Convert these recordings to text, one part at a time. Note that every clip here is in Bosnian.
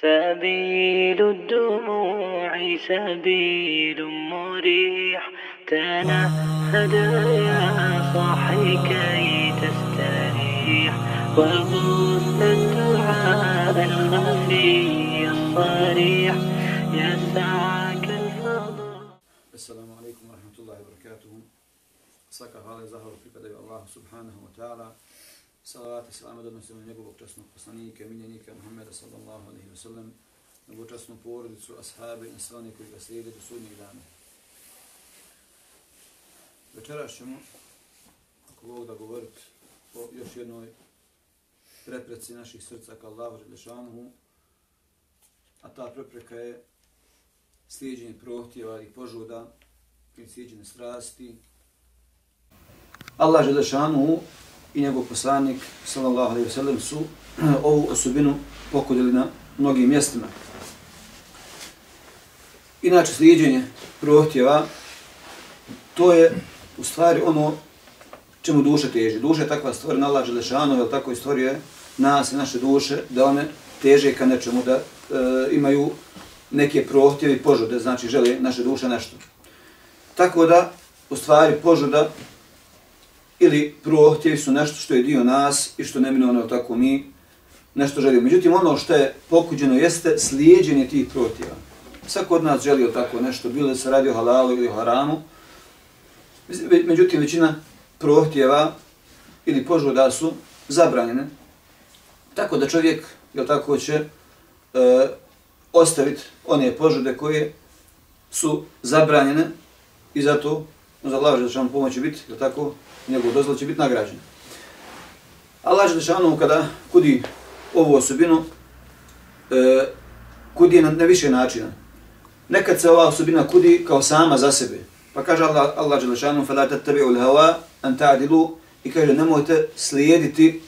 سبيل الدموع سبيل مريح. تنهد يا صاحي كي تستريح. وبث الدعاء الخفي الصريح. يسعك الفضل. السلام عليكم ورحمة الله وبركاته. سكر هذا زهر في قدر الله سبحانه وتعالى. Wa ta'ala. Salavat i salam odnosimo na njegovog časnog poslanika, miljenika Muhammeda sallallahu alaihi wa sallam, njegovu časnu porodicu, ashabe i sve one koji ga slijede do sudnjeg dana. Večeras ćemo, ako Bog da govoriti o još jednoj prepreci naših srca ka Allahu Želešanuhu, a ta prepreka je slijedjenje prohtjeva i požuda, i slijedjenje strasti. Allah Želešanuhu i njegov poslanik, sallallahu alaihi ve sellem su ovu osobinu pokudili na mnogim mjestima. Inače, sliđenje prohtjeva, to je u stvari ono čemu duša teži. Duša je takva stvorena, Allah Želešanu, jer tako i stvorio je nas i naše duše, da one teže ka nečemu, da e, imaju neke prohtjeve i požude, znači žele naše duše nešto. Tako da, u stvari, požuda ili prohtjevi su nešto što je dio nas i što neminovno tako mi nešto želimo. Međutim, ono što je pokuđeno jeste slijedjenje tih prohtjeva. Svako od nas želio tako nešto, bilo da se radi o halalu ili o haramu. Međutim, većina prohtjeva ili požuda su zabranjene. Tako da čovjek, jel tako, će e, ostaviti one požude koje su zabranjene i zato za Allah Želešanu pomoći biti, jel tako, njegov dozvol će biti nagrađen. Allah Želešanu kada kudi ovu osobinu, e, kudi je na, na više načina. Nekad se ova osobina kudi kao sama za sebe. Pa kaže Allah, Allah Želešanu, fa la tatabi ul hawa, an i kaže nemojte slijediti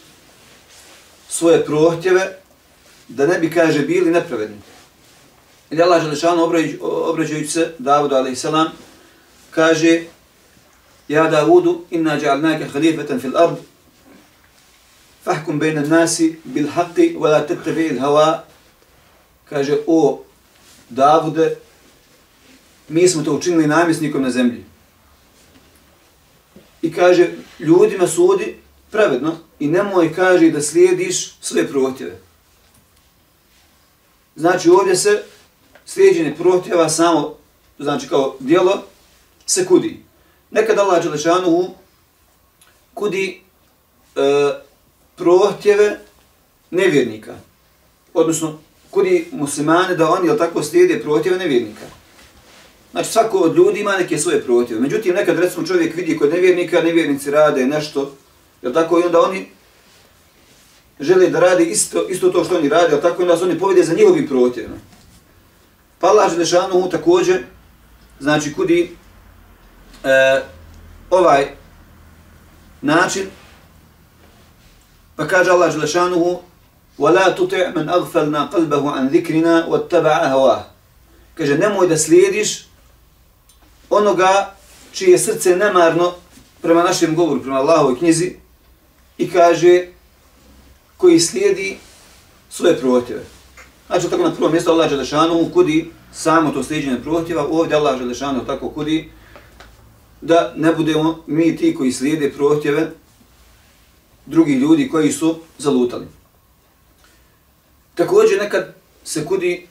svoje prohtjeve da ne bi, kaže, bili nepravedni. I Allah Želešanu obraćajući se Davudu alejhiselam kaže, Ja Davudu, inna ja'alnake halifatan fil ard, fahkum bejna nasi bil haqi, wa la tettabi il hawa, kaže, o Davude, mi smo to učinili namjesnikom na zemlji. I kaže, ljudima sudi pravedno i nemoj, kaže, da slijediš sve prohtjeve. Znači, ovdje se slijedjenje prohtjeva samo, znači kao dijelo, se kudi. Nekad Allah Đelešanuhu kudi e, prohtjeve nevjernika. Odnosno, kudi muslimane da oni, jel tako, slijede prohtjeve nevjernika. Znači, svako od ljudi ima neke svoje prohtjeve. Međutim, nekad, recimo, čovjek vidi kod nevjernika, nevjernici rade nešto, jel tako, i onda oni žele da radi isto, isto to što oni rade, jel tako, i onda se oni povede za njihovim prohtjevima. Pa Allah Želešanuhu također, znači kudi e, ovaj način pa kaže Allah Želešanuhu وَلَا تُطِعْ مَنْ أَغْفَلْنَا قَلْبَهُ عَنْ ذِكْرِنَا وَاتَّبَعَ هَوَاهُ kaže nemoj da slijediš onoga čije srce nemarno prema našem govoru, prema Allahovoj knjizi. I kaže koji slijedi svoje protive. Znači, tako na prvo mjesto Allah Želešanu kudi samo to sliđenje prohtjeva, ovdje Allah Želešanu tako kudi da ne budemo mi ti koji slijede prohtjeve drugih ljudi koji su zalutali. Također nekad se kudi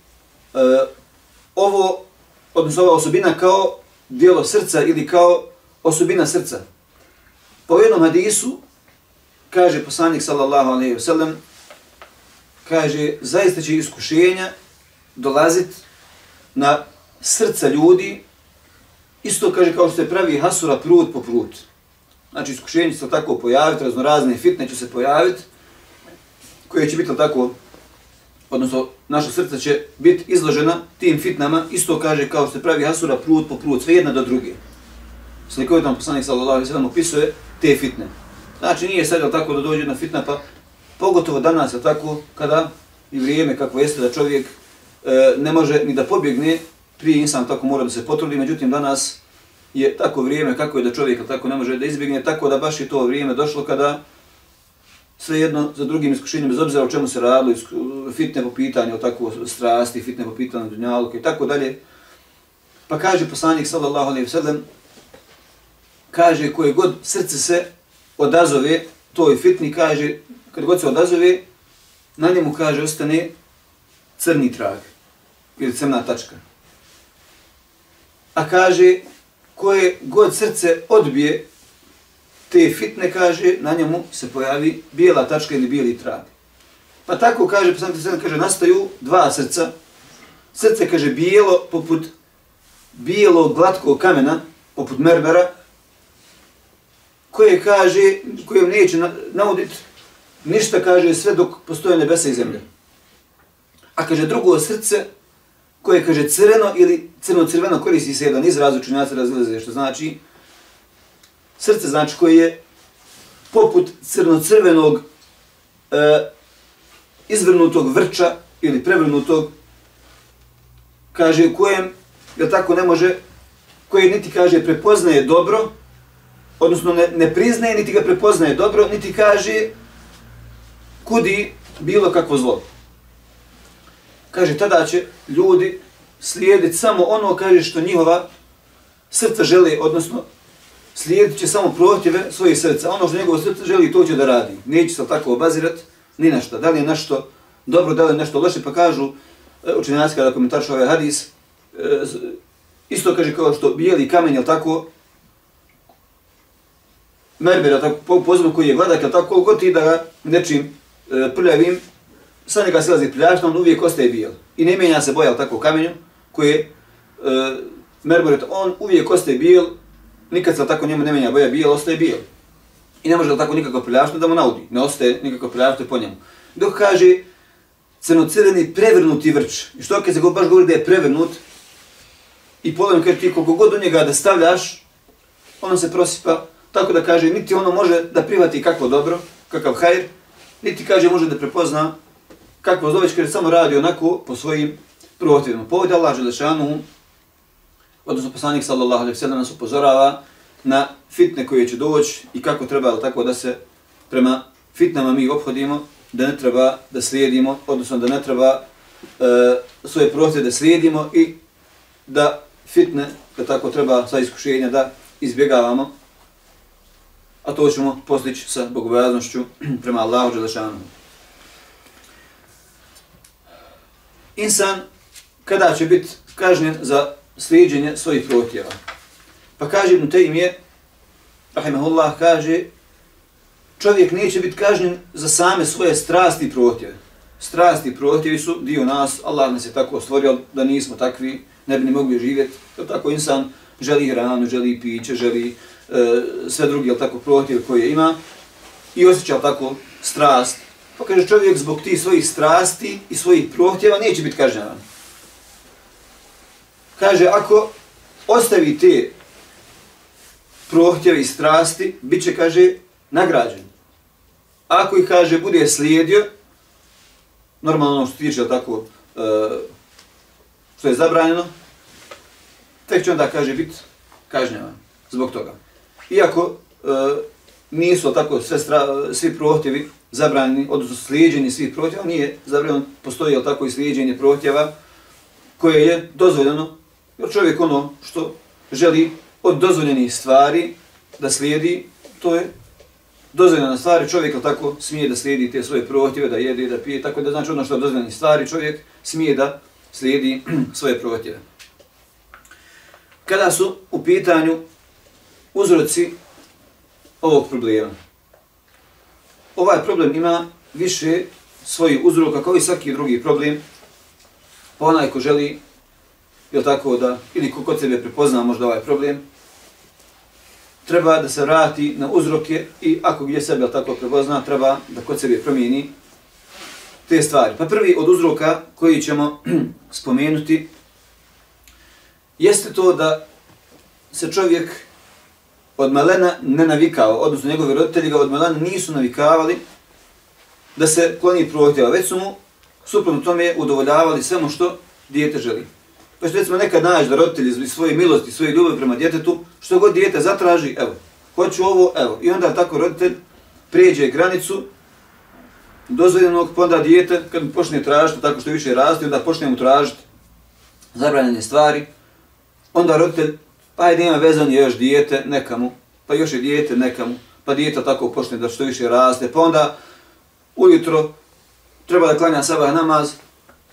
e, ovo, odnosno ova osobina kao dijelo srca ili kao osobina srca. Po jednom hadisu kaže poslanik sallallahu alaihi ve sellem kaže, zaista će iskušenja dolazit na srca ljudi, isto kaže kao što se pravi hasura prut po prut. Znači, iskušenje će se tako pojaviti, raznorazne fitne će se pojaviti, koje će biti tako, odnosno, naša srca će biti izložena tim fitnama, isto kaže kao što se pravi hasura prut po prut, sve jedna do druge. Slikovitan poslanik sallallahu alaihi sallam opisuje te fitne. Znači, nije sad tako da dođe jedna fitna, pa Pogotovo danas je tako kada i vrijeme kako jeste da čovjek e, ne može ni da pobjegne, prije insan tako mora da se potrudi, međutim danas je tako vrijeme kako je da čovjek tako ne može da izbjegne, tako da baš je to vrijeme došlo kada sve jedno za drugim iskušenjem, bez obzira o čemu se radilo, fitne po pitanju, tako strasti, fitne po pitanju dunjaluka i tako dalje. Pa kaže poslanik sallallahu alaihi ve sallam, kaže koje god srce se odazove toj fitni, kaže, kad god se odazove, na njemu kaže, ostane crni trag ili crna tačka. A kaže, koje god srce odbije te fitne, kaže, na njemu se pojavi bijela tačka ili bijeli trag. Pa tako kaže, poslanik sallallahu kaže, nastaju dva srca. Srce, kaže, bijelo poput bijelog glatkog kamena, poput merbera, koje kaže, kojem neće nauditi ništa, kaže, sve dok postoje nebesa i zemlje. A kaže, drugo srce, koje kaže crveno ili crno-crveno koristi se jedan izraz učenjaca razlaze, što znači srce, znači koje je poput crno-crvenog e, izvrnutog vrča ili prevrnutog, kaže, kojem jel tako ne može, koje niti kaže prepoznaje dobro, odnosno ne, ne priznaje, niti ga prepoznaje dobro, niti kaže kudi bilo kakvo zlo. Kaže, tada će ljudi slijediti samo ono, kaže, što njihova srca žele, odnosno slijedit će samo prohtjeve svojih srca. Ono što njegovo srca želi, to će da radi. Neće se tako obazirati ni na što. Da li je nešto dobro, da li je nešto loše, pa kažu e, učenjaci kada komentaršu ovaj hadis, e, isto kaže kao što bijeli kamen, jel tako, merbera, tako, po, pozivno koji je gladak, jel tako, koliko ti da ga nečim e, prljavim, sa njega silazi prljašno, on uvijek ostaje bijel. I ne mijenja se boja, jel tako, kamenju, koji je e, merber, on uvijek ostaje bijel, nikad se tako njemu ne mijenja boja bijel, ostaje bijel. I ne može tako nikako prljašno da mu naudi, ne ostaje nikako prljašno po njemu. Dok kaže, crnocrveni prevrnuti vrč. I što kad se baš govori da je prevrnut, i polovim kada ti koliko god u njega da stavljaš, ono se prosipa, tako da kaže, niti ono može da privati kakvo dobro, kakav hajr, niti kaže može da prepozna Kako zoveš, već kada samo radi onako po svojim protivima. Povode Allah Želešanu, odnosno poslanik sallallahu alaihi sallam nas upozorava na fitne koje će doći i kako treba tako da se prema fitnama mi obhodimo, da ne treba da slijedimo, odnosno da ne treba e, svoje protive da slijedimo i da fitne, da tako treba sa iskušenja da izbjegavamo, a to ćemo postići sa bogobojaznošću prema Allahu Đelešanu. Insan, kada će biti kažnjen za slijedženje svojih protjeva? Pa kaže Ibn Taymije, rahimahullah, kaže, čovjek neće biti kažnjen za same svoje strasti i protjeve. Strasti i protjevi su dio nas, Allah nas je tako stvorio da nismo takvi, ne bi ni mogli živjeti. Jel tako insan želi hranu, želi piće, želi e, sve drugi, jel tako, protjeve koje ima i osjeća tako strast. Pa kaže čovjek zbog tih svojih strasti i svojih prohtjeva neće biti kažnjavan. Kaže, ako ostavi te prohtjeve i strasti, bit će, kaže, nagrađen. Ako ih, kaže, bude slijedio, normalno ono što tiče, tako, e, što je zabranjeno, tek će onda, kaže, biti kažnjavan zbog toga. Iako e, nisu tako sve stra, svi prohtjevi zabranjeni, odnosno slijedjeni svih prohtjeva, nije zabranjeno, postoji tako i slijedjenje prohtjeva koje je dozvoljeno, jer čovjek ono što želi od dozvoljenih stvari da slijedi, to je dozvoljena stvari, čovjek tako smije da slijedi te svoje prohtjeve, da jede, da pije, tako da znači ono što je dozvoljeni stvari, čovjek smije da slijedi svoje prohtjeve. Kada su u pitanju uzroci ovog problema? Ovaj problem ima više svojih uzroka kao i svaki drugi problem. Pa onaj ko želi, je tako da, ili ko kod sebe prepozna možda ovaj problem, treba da se vrati na uzroke i ako gdje sebe tako prepozna, treba da kod sebe promijeni te stvari. Pa prvi od uzroka koji ćemo spomenuti jeste to da se čovjek od malena ne navikao, odnosno njegovi roditelji ga od malena nisu navikavali da se kloni prohtjeva, već su mu suprotno tome udovoljavali svemu što dijete želi. Pa što recimo nekad naći da roditelji iz svoje milosti, svoje ljubavi prema djetetu, što god dijete zatraži, evo, hoću ovo, evo. I onda tako roditelj prijeđe granicu dozvoljenog, pa onda dijete, kad počne tražiti, tako što više raste, onda počne mu tražiti zabranjene stvari, onda roditelj, pa ajde ima vezan je još dijete nekamu, pa još je dijete nekamu, pa dijete tako počne da što više raste, pa onda ujutro treba da klanja sabah namaz,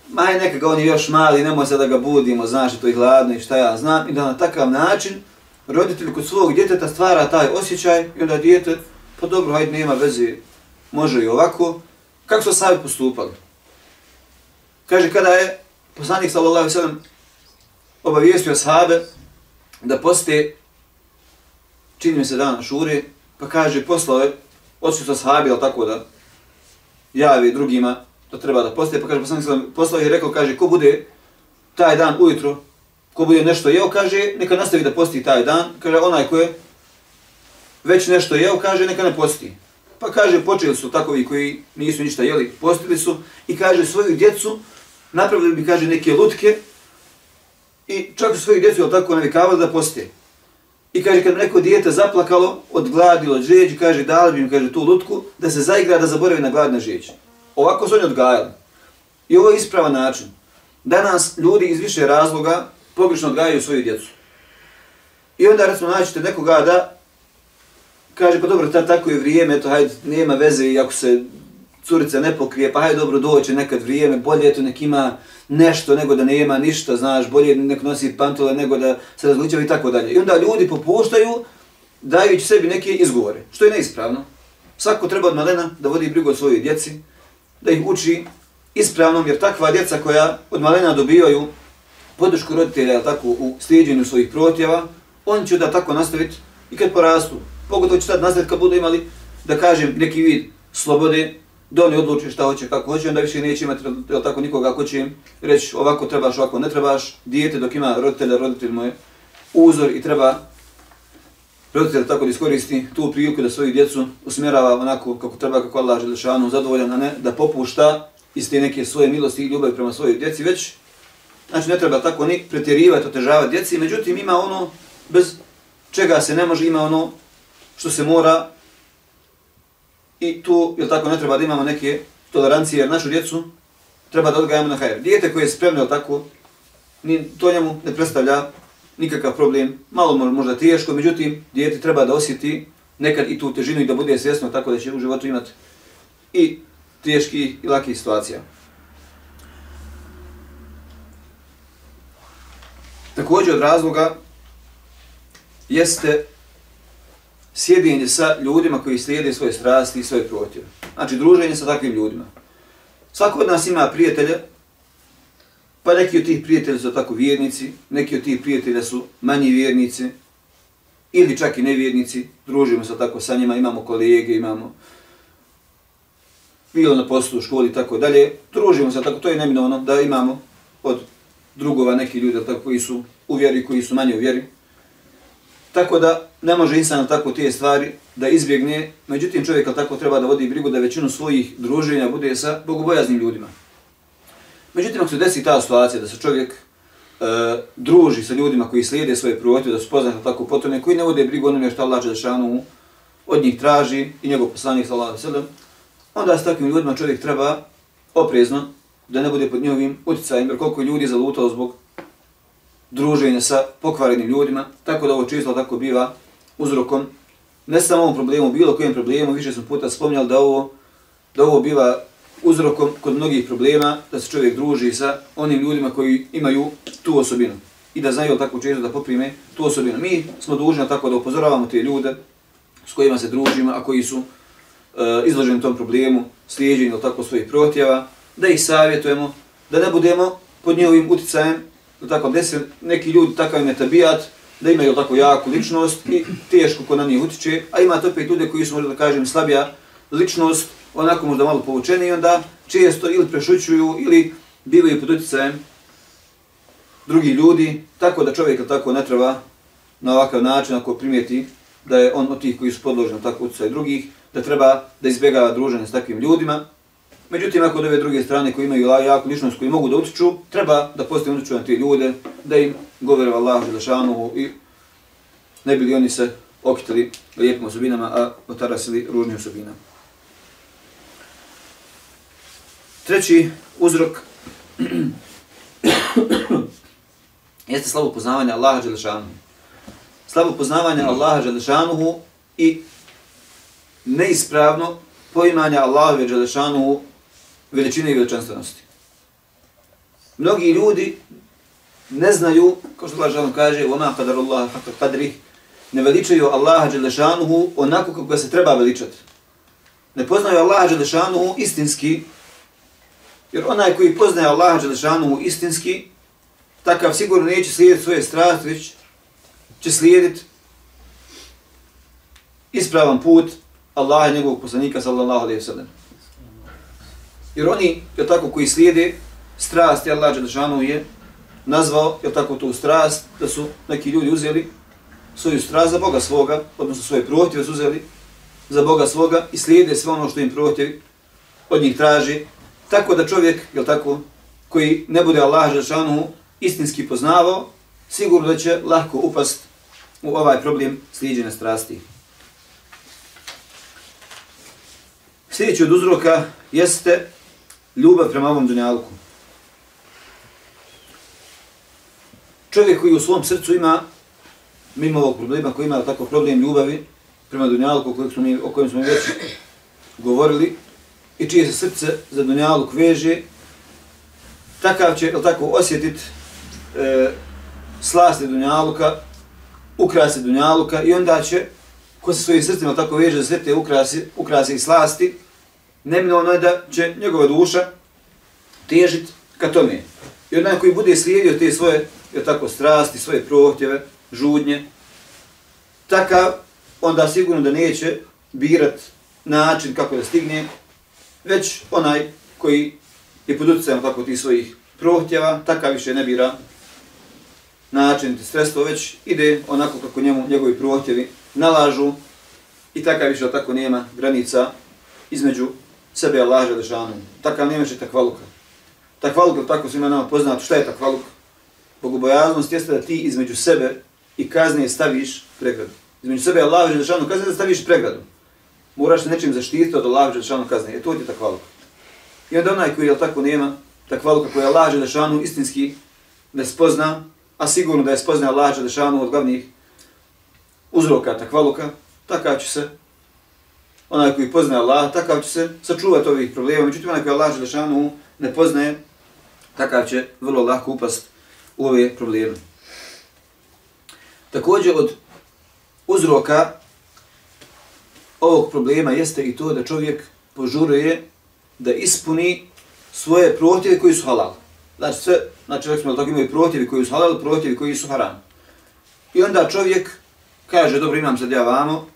ma je neka ga on je još mali, nemoj se da ga budimo, znaš, to je hladno i šta ja znam, i da na takav način roditelj kod svog djeteta stvara taj osjećaj i onda dijete, pa dobro, hajde, nema veze, može i ovako. Kako su sahabi postupali? Kaže, kada je poslanik sallallahu sallam obavijestio sahabe da poste, čini mi se dan šure, pa kaže, poslao je, odsutno sahabi, ali tako da javi drugima da treba da poste, pa kaže, poslanik sallam poslao je i rekao, kaže, ko bude taj dan ujutro, ko bude nešto jeo, kaže, neka nastavi da posti taj dan, kaže, onaj ko je već nešto jeo, kaže, neka ne posti. Pa kaže, počeli su takovi koji nisu ništa jeli, postili su i kaže, svoju djecu napravili bi, kaže, neke lutke i čak su svoju djecu tako navikavali da poste. I kaže, kad neko dijete zaplakalo od gladi, od žeđi, kaže, dali bi im, kaže, tu lutku da se zaigra da zaboravi na gladne žeđe. Ovako su oni odgajali. I ovo je ispravan način. Danas ljudi iz više razloga pogrešno odgajaju svoju djecu. I onda recimo naćete nekoga da kaže pa dobro, ta, tako je vrijeme, eto hajde, nema veze i ako se curica ne pokrije, pa hajde dobro doće nekad vrijeme, bolje eto nek ima nešto nego da nema ništa, znaš, bolje nek nosi pantole nego da se različava i tako dalje. I onda ljudi popuštaju dajući sebi neke izgovore, što je neispravno. Svako treba od malena da vodi brigu o svojoj djeci, da ih uči ispravnom, jer takva djeca koja od malena dobijaju podršku roditelja tako, u slijedjenju svojih protjeva, oni će da tako nastaviti i kad porastu. Pogotovo će sad nastaviti kad budu imali, da kažem, neki vid slobode, da oni odluče šta hoće, kako hoće, onda više neće imati jel, tako nikoga ko će im reći ovako trebaš, ovako ne trebaš. Dijete dok ima roditelja, roditelj mu je uzor i treba roditelj tako da iskoristi tu priliku da svoju djecu usmjerava onako kako treba, kako Allah želešanu zadovoljan, a ne da popušta iz te neke svoje milosti i ljubavi prema svojoj djeci, već Znači ne treba tako ni pretjerivati, otežavati djeci, međutim ima ono bez čega se ne može, ima ono što se mora i tu, jel tako, ne treba da imamo neke tolerancije, jer našu djecu treba da odgajamo na hajer. Dijete koje je spremno, tako, ni, to njemu ne predstavlja nikakav problem, malo možda teško, međutim, dijete treba da osjeti nekad i tu težinu i da bude svjesno tako da će u životu imati i teški i laki situacija. Također od razloga jeste sjedinje sa ljudima koji slijede svoje strasti i svoje protiv. Znači, druženje sa takvim ljudima. Svako od nas ima prijatelja, pa neki od tih prijatelja su tako vjernici, neki od tih prijatelja su manji vjernici, ili čak i nevjernici, družimo se tako sa njima, imamo kolege, imamo bilo na poslu, u školi i tako dalje, družimo se tako, to je neminovno da imamo od drugova, neki ljudi tako, koji su u vjeri, koji su manje u vjeri. Tako da ne može insan tako te stvari da izbjegne, međutim čovjek tako treba da vodi brigu da većinu svojih druženja bude sa bogobojaznim ljudima. Međutim, ako se desi ta situacija da se čovjek e, druži sa ljudima koji slijede svoje protive, da su poznati tako potrebne, koji ne vode brigu onome što Allah Đelešanu od njih traži i njegov poslanik sallallahu alejhi ve sellem, onda s takvim ljudima čovjek treba oprezno da ne bude pod njihovim utjecajem, jer koliko ljudi zalutalo zbog druženja sa pokvarenim ljudima, tako da ovo čisto tako biva uzrokom, ne samo ovom problemu, bilo kojem problemu, više smo puta spomnjali da ovo, da ovo biva uzrokom kod mnogih problema, da se čovjek druži sa onim ljudima koji imaju tu osobinu i da znaju tako često da poprime tu osobinu. Mi smo dužni tako da upozoravamo te ljude s kojima se družimo, a koji su e, izloženi tom problemu, slijeđeni tako svojih protjeva, da ih savjetujemo, da ne budemo pod njihovim uticajem, tako desi neki ljudi takav im tabijat, da imaju tako jaku ličnost i teško ko na njih utiče, a ima to opet ljude koji su, možda da kažem, slabija ličnost, onako možda malo povučeni i onda često ili prešućuju ili bivaju pod uticajem drugi ljudi, tako da čovjek tako ne treba na ovakav način, ako primijeti da je on od tih koji su podloženi tako utjecaj drugih, da treba da izbjegava druženje s takvim ljudima, Međutim, ako od ove druge strane koji imaju jako ličnost koji mogu da utiču, treba da postavim utiču na te ljude, da im govore Allah Želešanu i ne bili oni se okitali lijepim osobinama, a otarasili ružnim osobinama. Treći uzrok jeste slabo poznavanje Allaha Đelešanuhu. Slabo poznavanje Allaha Đelešanuhu i neispravno poimanje Allaha Đelešanuhu veličine i veličanstvenosti. Mnogi ljudi ne znaju, kao što Allah žalom kaže, ona kadar Allah hakta kadrih, ne veličaju Allaha Đelešanuhu onako kako se treba veličati. Ne poznaju Allaha Đelešanuhu istinski, jer onaj koji poznaje Allaha Đelešanuhu istinski, takav sigurno neće slijediti svoje strast, već će slijediti ispravan put Allaha i njegovog poslanika, sallallahu alaihi wa sallam. Jer oni, je tako, koji slijede strast, je Allah Đelešanu je nazvao, je tako, tu strast, da su neki ljudi uzeli svoju strast za Boga svoga, odnosno svoje prohtjeve su uzeli za Boga svoga i slijede sve ono što im prohtjevi od njih traži, tako da čovjek, je tako, koji ne bude Allah Đelešanu istinski poznavao, sigurno da će lahko upast u ovaj problem sliđene strasti. Sljedeći od uzroka jeste ljubav prema ovom dunjalku. Čovjek koji u svom srcu ima mimo ovog problema koji ima tako problem ljubavi prema Dunjalku kojeg smo mi, o kojem smo već govorili i čije se srce za Dunjaluk veže, takav će jel tako osjetit e, slasti Dunjaluka, ukrasi Dunjaluka i onda će, ko se svojim srcima tako veže za sve te ukrasi, ukrasi i slasti, neminovno je da će njegova duša težit ka tome. I onaj koji bude slijedio te svoje, je tako, strasti, svoje prohtjeve, žudnje, takav onda sigurno da neće birat način kako da stigne, već onaj koji je pod utjecajem tako ti svojih prohtjeva, takav više ne bira način i sredstvo, već ide onako kako njemu njegovi prohtjevi nalažu i takav više tako nema granica između sebe Allah Želešanu. Takav nema še takvaluka. Takvaluk, tako svima nama poznato, šta je takvaluk? Bogobojaznost jeste da ti između sebe i kazne staviš pregradu. Između sebe Allah Želešanu kazne da staviš pregradu. Moraš se nečim zaštititi od Allah Želešanu kazne. E to ti je takvaluk. I onda onaj koji je tako nema, takvaluka koji je Allah Želešanu istinski ne spozna, a sigurno da je spozna Allah Želešanu od glavnih uzroka takvaluka, takav će se onaj koji poznaje Allah, takav će se sačuvati ovih problema. Međutim, onaj koji Allah Želešanu ne poznaje, takav će vrlo lako upast u ove probleme. Također od uzroka ovog problema jeste i to da čovjek požuruje da ispuni svoje prohtjeve koji su halal. Znači, sve, znači, rekli smo da imaju prohtjevi koji su halal, prohtjevi koji su haram. I onda čovjek kaže, dobro, imam sad ja vamo,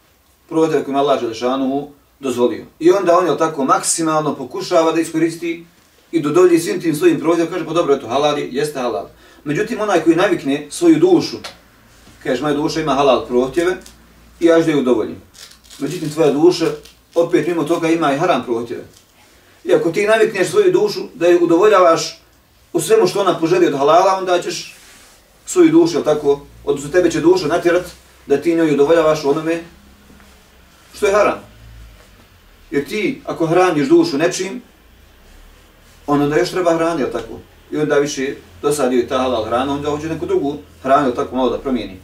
prohtjeve koji Allah Želešanu dozvolio. I onda on je tako maksimalno pokušava da iskoristi i dodolji svim tim svojim prohtjevima, kaže, pa dobro, eto, halal je, jeste halal. Međutim, onaj koji navikne svoju dušu kaže moja duša ima halal prohtjeve i ja da ju udovoljim. Međutim, tvoja duša opet mimo toga ima i haram prohtjeve. I ako ti navikneš svoju dušu da je udovoljavaš u svemu što ona poželi od halala, onda ćeš svoju dušu, tako, odnosno tebe će duša natjerat da ti njoj udovoljavaš onome što je haram. Jer ti, ako hraniš dušu nečim, ono da još treba hraniti, tako. I onda više dosadio i ta halal hrana, onda hoće neku drugu hranu, tako malo da promijeni.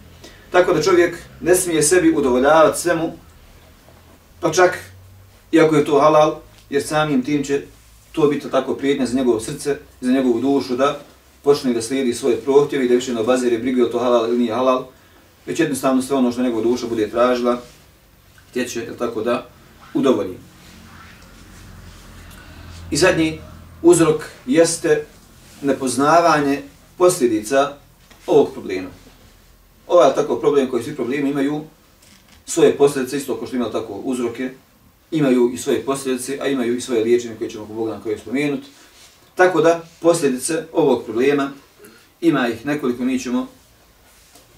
Tako da čovjek ne smije sebi udovoljavati svemu, pa čak, iako je to halal, jer samim tim će to biti tako prijetnje za njegovo srce, za njegovu dušu, da počne da slijedi svoje prohtjeve i da više ne obazire brige o to halal ili nije halal, već jednostavno sve ono što njegova duša bude tražila, htjeće, je tako da, udovolji. I zadnji uzrok jeste nepoznavanje posljedica ovog problema ovaj tako problem koji svi problemi imaju svoje posljedice, isto kao što ima tako uzroke, imaju i svoje posljedice, a imaju i svoje liječenje koje ćemo po Bogu na koje spomenuti. Tako da posljedice ovog problema ima ih nekoliko, mi ćemo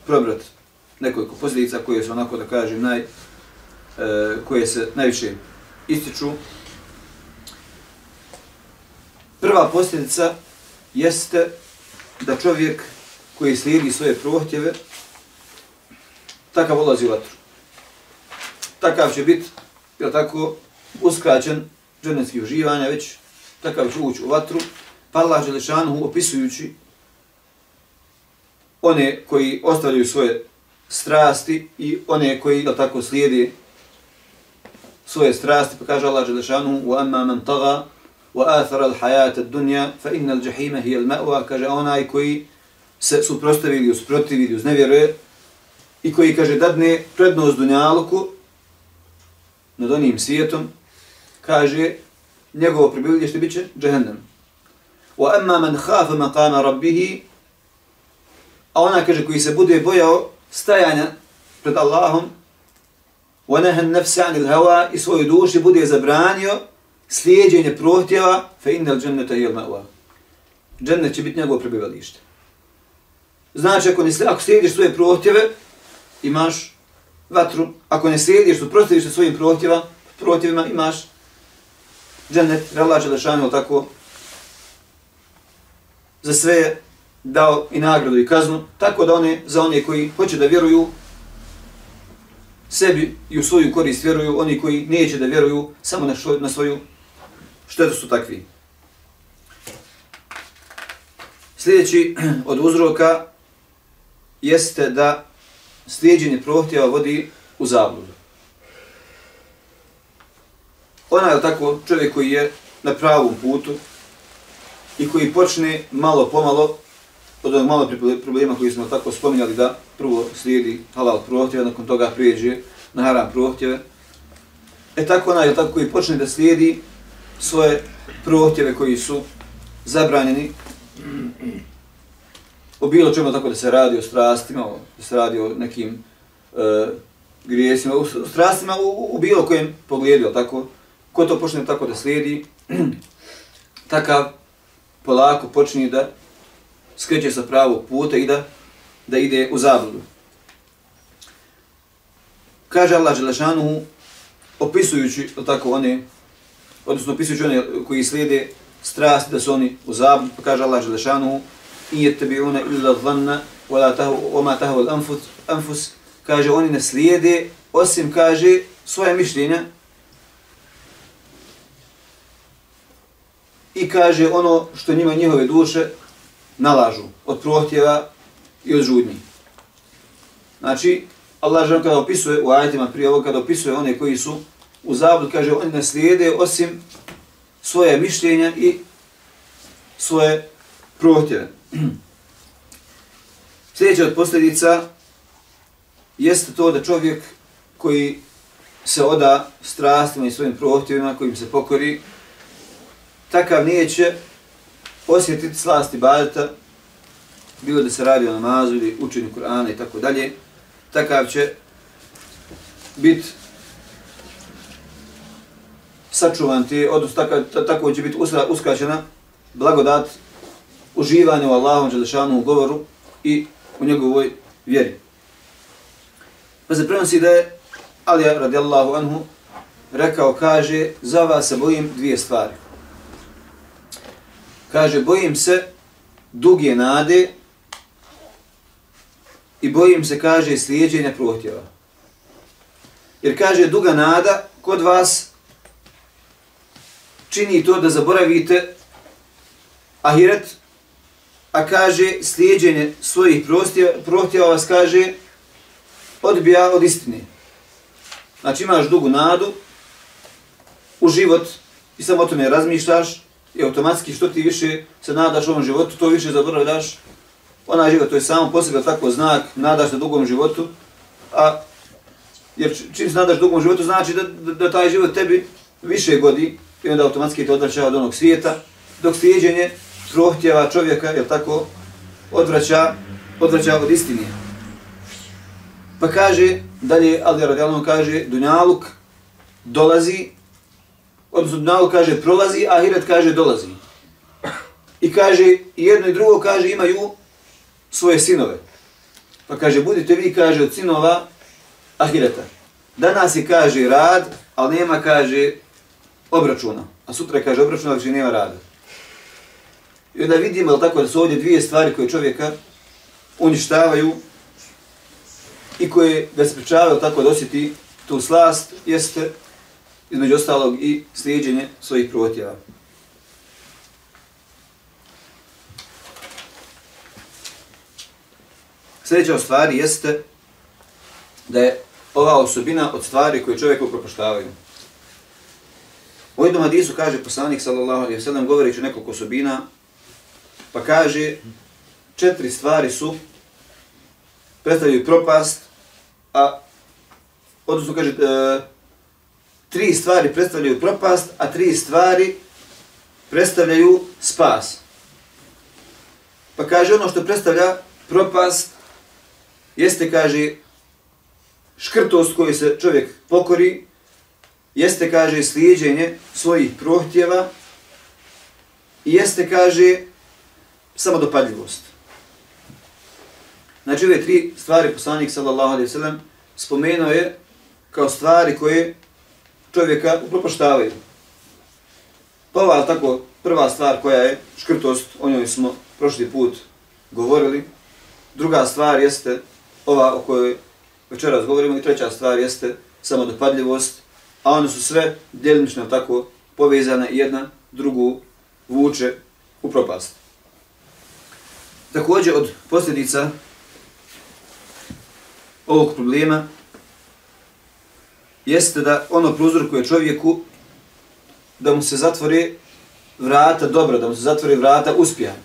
probrati nekoliko posljedica koje su onako da kažem naj, E, koje se najviše ističu. Prva posljedica jeste da čovjek koji slijedi svoje prohtjeve takav ulazi u vatru. Takav će biti, je tako, uskraćen dženevskih uživanja, već takav će ući u vatru, pa Allah Želešanu opisujući one koji ostavljaju svoje strasti i one koji je tako slijedi svoje strasti, pa kaže Allah Đelešanu, u amma man taga, u athara al hajata dunja, fa innal džahime hi al kaže onaj koji se suprostavi ili usprotivi ili uznevjeruje, i koji kaže dadne prednost dunjaluku nad onim svijetom, kaže njegovo prebivljište bit će džahennem. Wa amma man hafa maqama a ona kaže koji se bude bojao stajanja pred Allahom, wa nahan nafsa anil i svoju duši bude zabranio slijedjenje prohtjeva fa innal jannata hiya al-ma'wa. Džennet će biti njegovo prebivalište. Znači, ako, ne, ako slijediš svoje prohtjeve, imaš vatru. Ako ne slijediš, suprostaviš se svojim prohtjeva, prohtjevima, imaš džennet, Allah Đelešanu, tako, za sve dao i nagradu i kaznu, tako da one, za one koji hoće da vjeruju sebi i u svoju korist vjeruju, oni koji neće da vjeruju samo na, šo, na svoju štetu su takvi. Sljedeći od uzroka jeste da slijedjenje prohtjeva vodi u zabludu. Ona je tako čovjek koji je na pravom putu i koji počne malo pomalo od onog malo problema koji smo tako spominjali da prvo slijedi halal prohtjeve, nakon toga prijeđe na haram prohtjeve. E tako onaj je tako koji počne da slijedi svoje prohtjeve koji su zabranjeni o bilo čemu tako da se radi o strastima, da se radi o nekim e, grijesima, o strastima u, u bilo kojem pogledu, tako, ko to počne tako da slijedi, takav polako počne da skreće sa pravog puta i da, da ide u zabludu. Kaže Allah Želešanu, opisujući tako one, odnosno opisujući one koji slijede strast da su oni u zabludu, pa kaže Allah Želešanuhu, in yattabi'una illa dhanna wala tahu wama tahu al-anfus anfus kaže oni ne slijede osim kaže svoje mišljenja i kaže ono što njima njihove duše nalažu od prohtjeva i od žudnji. Znači, Allah žena kada opisuje u ajetima prije ovo, kada opisuje one koji su u zablud, kaže oni ne slijede osim svoje mišljenja i svoje prohtjeve. Sljedeća od posljedica jeste to da čovjek koji se oda strastima i svojim prohtjevima, kojim se pokori, takav neće osjetiti slasti badeta, bilo da se radi o namazu ili učenju Kur'ana i tako dalje, takav će biti sačuvan ti, odnosno tako, tako će biti uskraćena blagodat uživanja u Allahom Đelešanu u govoru i u njegovoj vjeri. Pa se prenosi da je Alija radijallahu anhu rekao, kaže, za vas se bojim dvije stvari. Kaže, bojim se duge nade i bojim se, kaže, slijedženja prohtjeva. Jer kaže, duga nada kod vas čini to da zaboravite ahiret a kaže slijedjenje svojih prohtjeva vas kaže odbija od istine. Znači imaš dugu nadu u život i samo o tome razmišljaš i automatski što ti više se nadaš u ovom životu, to više zaboravljaš. Ona život to je samo po tako znak, nadaš se dugom životu, a jer čim se nadaš dugom životu znači da, da, da taj život tebi više godi i onda automatski te odvraća od onog svijeta, dok slijedjenje prohtjeva čovjeka, je tako, odvraća, odvraća od istine. Pa kaže, dalje, ali radijalno kaže, Dunjaluk dolazi, odnosno dunjalu kaže prolazi, a Ahiret kaže dolazi. I kaže, jedno i drugo kaže, imaju svoje sinove. Pa kaže, budite vi, kaže, od sinova Ahireta. Danas je, kaže, rad, ali nema, kaže, obračuna. A sutra kaže obračuna, ali nema rada. I onda vidimo tako da su ovdje dvije stvari koje čovjeka uništavaju i koje ga sprečavaju tako da osjeti tu slast, jeste između ostalog i slijedjenje svojih protjeva. Sljedeća stvari jeste da je ova osobina od stvari koje čovjeku propoštavaju. U jednom hadisu kaže poslanik sallallahu alaihi sallam govorići o nekoliko osobina, pa kaže četiri stvari su, predstavljaju propast, a odnosno kaže e, tri stvari predstavljaju propast a tri stvari predstavljaju spas. Pa kaže ono što predstavlja propast jeste kaže škrtost koju se čovjek pokori, jeste, kaže, slijedjenje svojih prohtjeva i jeste, kaže, samodopadljivost. Znači, ove tri stvari poslanik, sallallahu alaihi sallam, spomenuo je kao stvari koje čovjeka upropaštavaju. Pa ova, tako, prva stvar koja je škrtost, o njoj smo prošli put govorili. Druga stvar jeste ova o kojoj večeras govorimo i treća stvar jeste samodopadljivost, a one su sve djelimično tako povezane jedna drugu vuče u propast. Također od posljedica ovog problema jeste da ono prouzrokuje čovjeku da mu se zatvori vrata dobro, da mu se zatvori vrata uspjeha.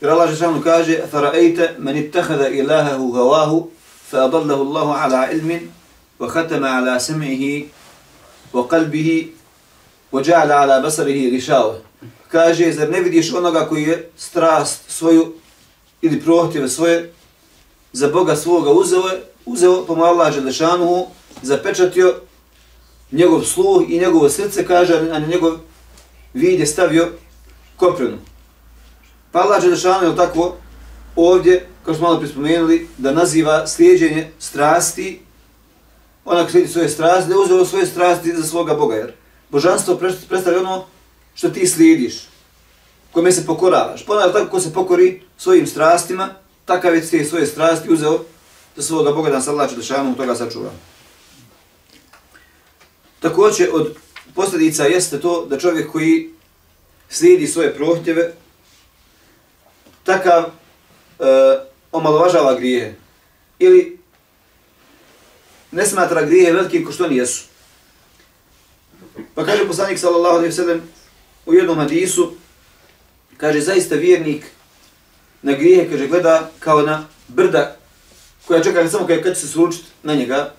Jer Allah Žešanu kaže فَرَأَيْتَ مَنِ اتَّخَذَ إِلَّهَهُ هَوَاهُ فَأَضَلَّهُ اللَّهُ عَلَىٰ عِلْمٍ وَخَتَمَ عَلَىٰ سَمِعِهِ وَقَلْبِهِ وَجَعَلَ عَلَىٰ بَسَرِهِ غِشَاوَ Kaže, zar ne vidiš onoga koji je strast svoju ili prohtjeve svoje za Boga svoga uzeo uzeo pa mu Allah Žešanu zapečatio njegov sluh i njegovo srce, kaže, a na njegov vid je stavio koprenu. Pa Allah Đelešanu je tako ovdje, kao smo malo prispomenuli, da naziva slijedjenje strasti, onak slijedi svoje strasti, da je uzeo svoje strasti za svoga Boga, jer božanstvo predstavlja ono što ti slijediš, kome se pokoravaš. Pa Ponavno tako ko se pokori svojim strastima, takav je te svoje strasti uzeo da svoga Boga, da nas Allah Đelešanu toga sačuva. Također od posljedica jeste to da čovjek koji slijedi svoje prohtjeve, takav e, omalovažava grije ili ne smatra grije velikim ko što nijesu. Pa kaže poslanik sallallahu alejhi ve sellem u jednom hadisu kaže zaista vjernik na grije kaže gleda kao na brda koja čeka samo kad će se slučiti na njega.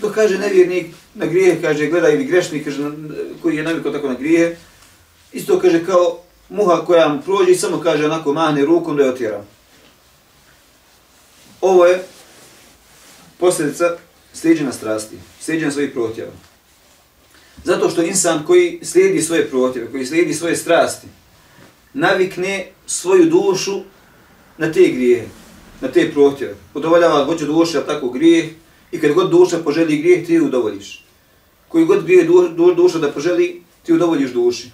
To kaže nevjernik na grije kaže gleda ili grešnik kaže koji je navikao tako na grije. Isto kaže kao muha koja mu prođe i samo kaže onako mahne rukom da je otjera. Ovo je posljedica slijedjena strasti, sliđena svojih protjeva. Zato što insan koji slijedi svoje protjeve, koji slijedi svoje strasti, navikne svoju dušu na te grijehe na te prohtjeve. Udovoljava hoće duša tako grijeh i kad god duša poželi grijeh, ti udovoljiš. Koji god grije duša da poželi, ti udovoljiš duši.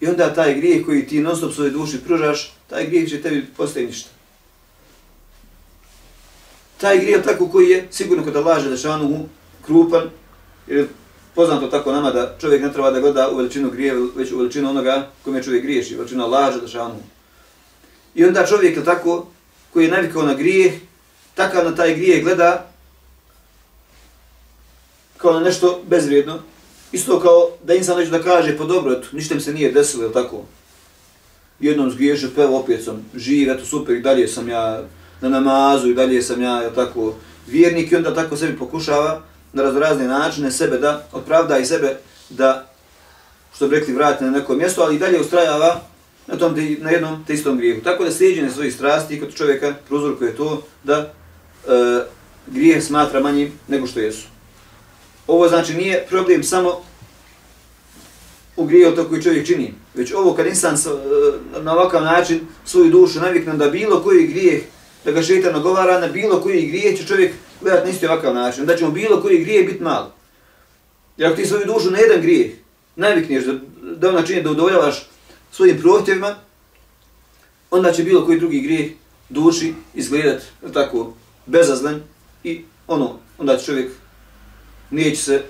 I onda taj grijeh koji ti non stop svojoj duši pružaš, taj grijeh će tebi postaje ništa. Taj grijeh tako koji je sigurno kada laže dešanu krupan, jer poznato tako nama da čovjek ne treba da gleda u veličinu grije, već u veličinu onoga kome čovjek griješi, veličina laže dešanu. I onda čovjek je tako koji je navikao na grijeh, takav na taj grijeh gleda kao na nešto bezvrijedno, Isto kao da insan neće da kaže, pa dobro, eto, ništa mi se nije desilo, je tako? Jednom zgriješio, pa opet sam živ, eto super, i dalje sam ja na namazu, i dalje sam ja, je tako, vjernik, i onda tako sebi pokušava na razne načine sebe da opravda i sebe da, što bi rekli, vrati na neko mjesto, ali i dalje ustrajava na, tom, na jednom te istom grijehu. Tako da sliđene svojih strasti kod čovjeka prozorkuje to da e, grijeh smatra manjim nego što jesu. Ovo znači nije problem samo u grijehu to koji čovjek čini, već ovo kad insan e, na ovakav način svoju dušu navikne da bilo koji grijeh, da ga šeitan nagovara na bilo koji grijeh će čovjek gledati na isti ovakav način, da će mu bilo koji grijeh biti malo. Jer ako ti svoju dušu na jedan grijeh navikneš da, da ona čini da udovoljavaš svojim prohtjevima, onda će bilo koji drugi grijeh duši izgledat tako bezazlen i ono, onda će čovjek neće se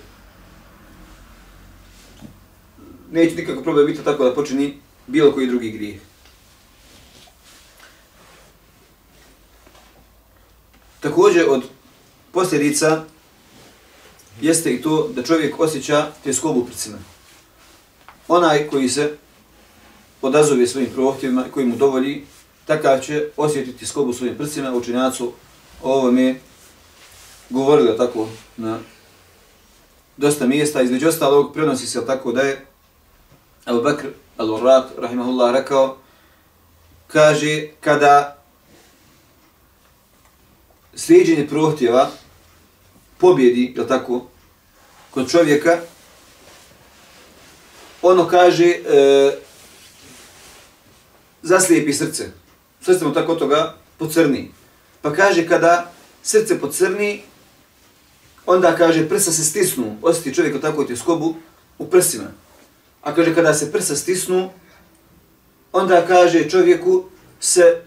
neće nikako problem biti tako da počini bilo koji drugi grijeh. Također od posljedica jeste i to da čovjek osjeća tjeskobu prcima. Onaj koji se odazove svojim prohtjevima koji mu dovolji, takav će osjetiti skobu svojim prsima, učenjacu o ovome govorili tako na dosta mjesta. Između ostalog prenosi se tako da je Abu Bakr al-Urraq, rahimahullah, rekao, kaže, kada slijedjenje prohtjeva pobjedi, je tako, kod čovjeka, ono kaže, e, zaslijepi srce. Srce mu tako toga pocrni. Pa kaže, kada srce pocrni, onda kaže, prsa se stisnu, osjeti čovjek tako takvoj tjeskobu u prsima. A kaže, kada se prsa stisnu, onda kaže čovjeku se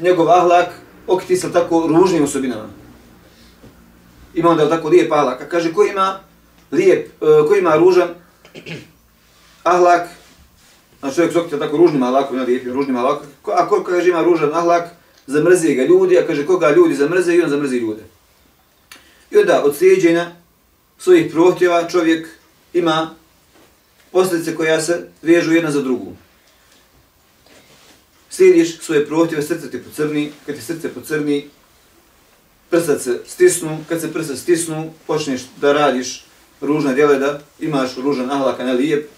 njegov ahlak okiti sa tako ružnim osobinama. Ima onda tako lijep ahlak. A kaže, ko ima lijep, e, ko ima ružan ahlak, znači čovjek se tako ružnim ahlakom, ima lijepim ružnim ahlakom, a ko kaže ima ružan ahlak, zamrzi ga ljudi, a kaže koga ljudi zamrze i on zamrzi ljude. I onda od slijedženja svojih prohtjeva čovjek ima posljedice koja se vežu jedna za drugu. Slijediš svoje prohtjeve, srce ti pocrni, kad ti srce pocrni, prsa se stisnu, kad se prsa stisnu, počneš da radiš ružna djela, da imaš ružan ahlak, a ne lijep.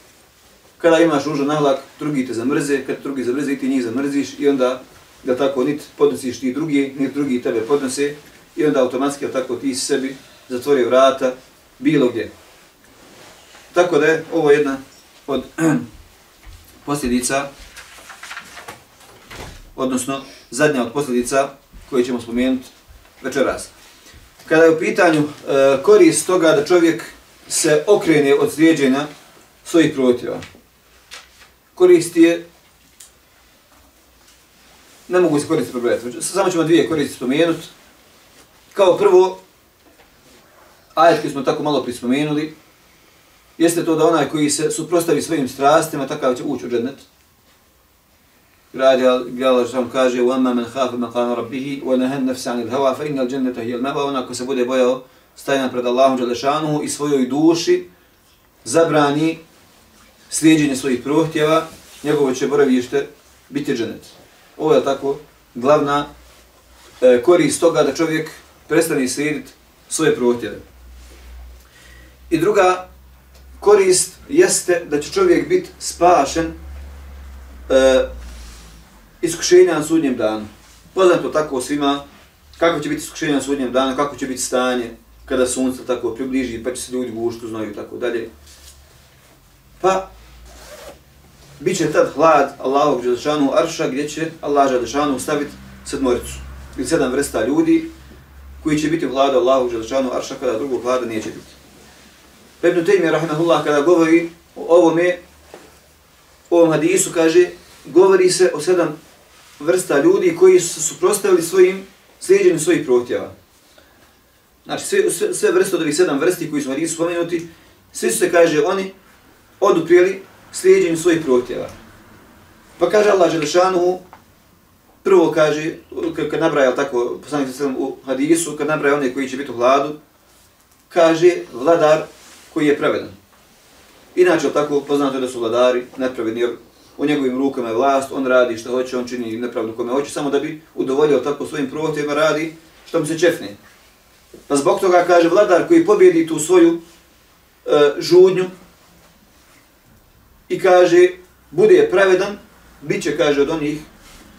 Kada imaš ružan nalak, drugi te zamrze, kad drugi zamrze, ti njih zamrziš i onda da tako nit podnosiš ti drugi, nit drugi tebe podnose i onda automatski tako ti sebi zatvori vrata bilo gdje. Tako da je ovo jedna od posljedica, odnosno zadnja od posljedica koje ćemo spomenuti večeras. Kada je u pitanju e, korist toga da čovjek se okrene od slijedženja svojih protiva, koristi je ne mogu se koristiti pobrojati. Samo ćemo dvije koristi spomenuti. Kao prvo, ajet koji smo tako malo prispomenuli, jeste to da onaj koji se suprostavi svojim strastima, takav će ući u džennet. Radja Galaš sam kaže وَمَا مَنْ خَافَ مَقَانَ رَبِّهِ وَنَهَنْ نَفْسَ عَنِ الْهَوَا فَإِنَّ الْجَنَّةَ هِيَ الْمَوَا Ona ko se bude bojao stajan pred Allahom Đalešanuhu i svojoj duši zabrani slijedjenje svojih prohtjeva, njegovo će boravište biti dženet. Ovo je tako glavna e, korist toga da čovjek prestane slijediti svoje prohtjeve. I druga korist jeste da će čovjek biti spašen e, iskušenja na sudnjem danu. Poznato tako svima kako će biti iskušenja na sudnjem danu, kako će biti stanje kada sunce tako približi, pa će se ljudi guštu znaju i tako dalje. Pa, bit će tad hlad Allahovog Đelešanu Arša gdje će Allah Đelešanu staviti sedmoricu ili sedam vrsta ljudi koji će biti vlada Allahu Đelešanu Arša kada drugog hlada neće biti. Pa Ibn Taymi, rahimahullah, kada govori o ovome, o ovom hadisu, kaže, govori se o sedam vrsta ljudi koji su suprostavili svojim slijedjenju svojih protjeva. Znači, sve, sve, sve vrste od ovih sedam vrsti koji su hadisu spomenuti, svi su se, kaže, oni oduprijeli slijedjenju svojih prohtjeva. Pa kaže Allah Želešanu, prvo kaže, kad nabraja tako, poslanik sa u hadisu, kad nabraja one koji će biti u hladu, kaže vladar koji je pravedan. Inače, tako poznato je da su vladari nepravedni, jer u njegovim rukama je vlast, on radi što hoće, on čini nepravdu kome hoće, samo da bi udovoljio tako svojim prohtjevima radi što mu se čefne. Pa zbog toga kaže vladar koji pobjedi tu svoju e, žudnju, i kaže, bude pravedan, bit će, kaže, od onih,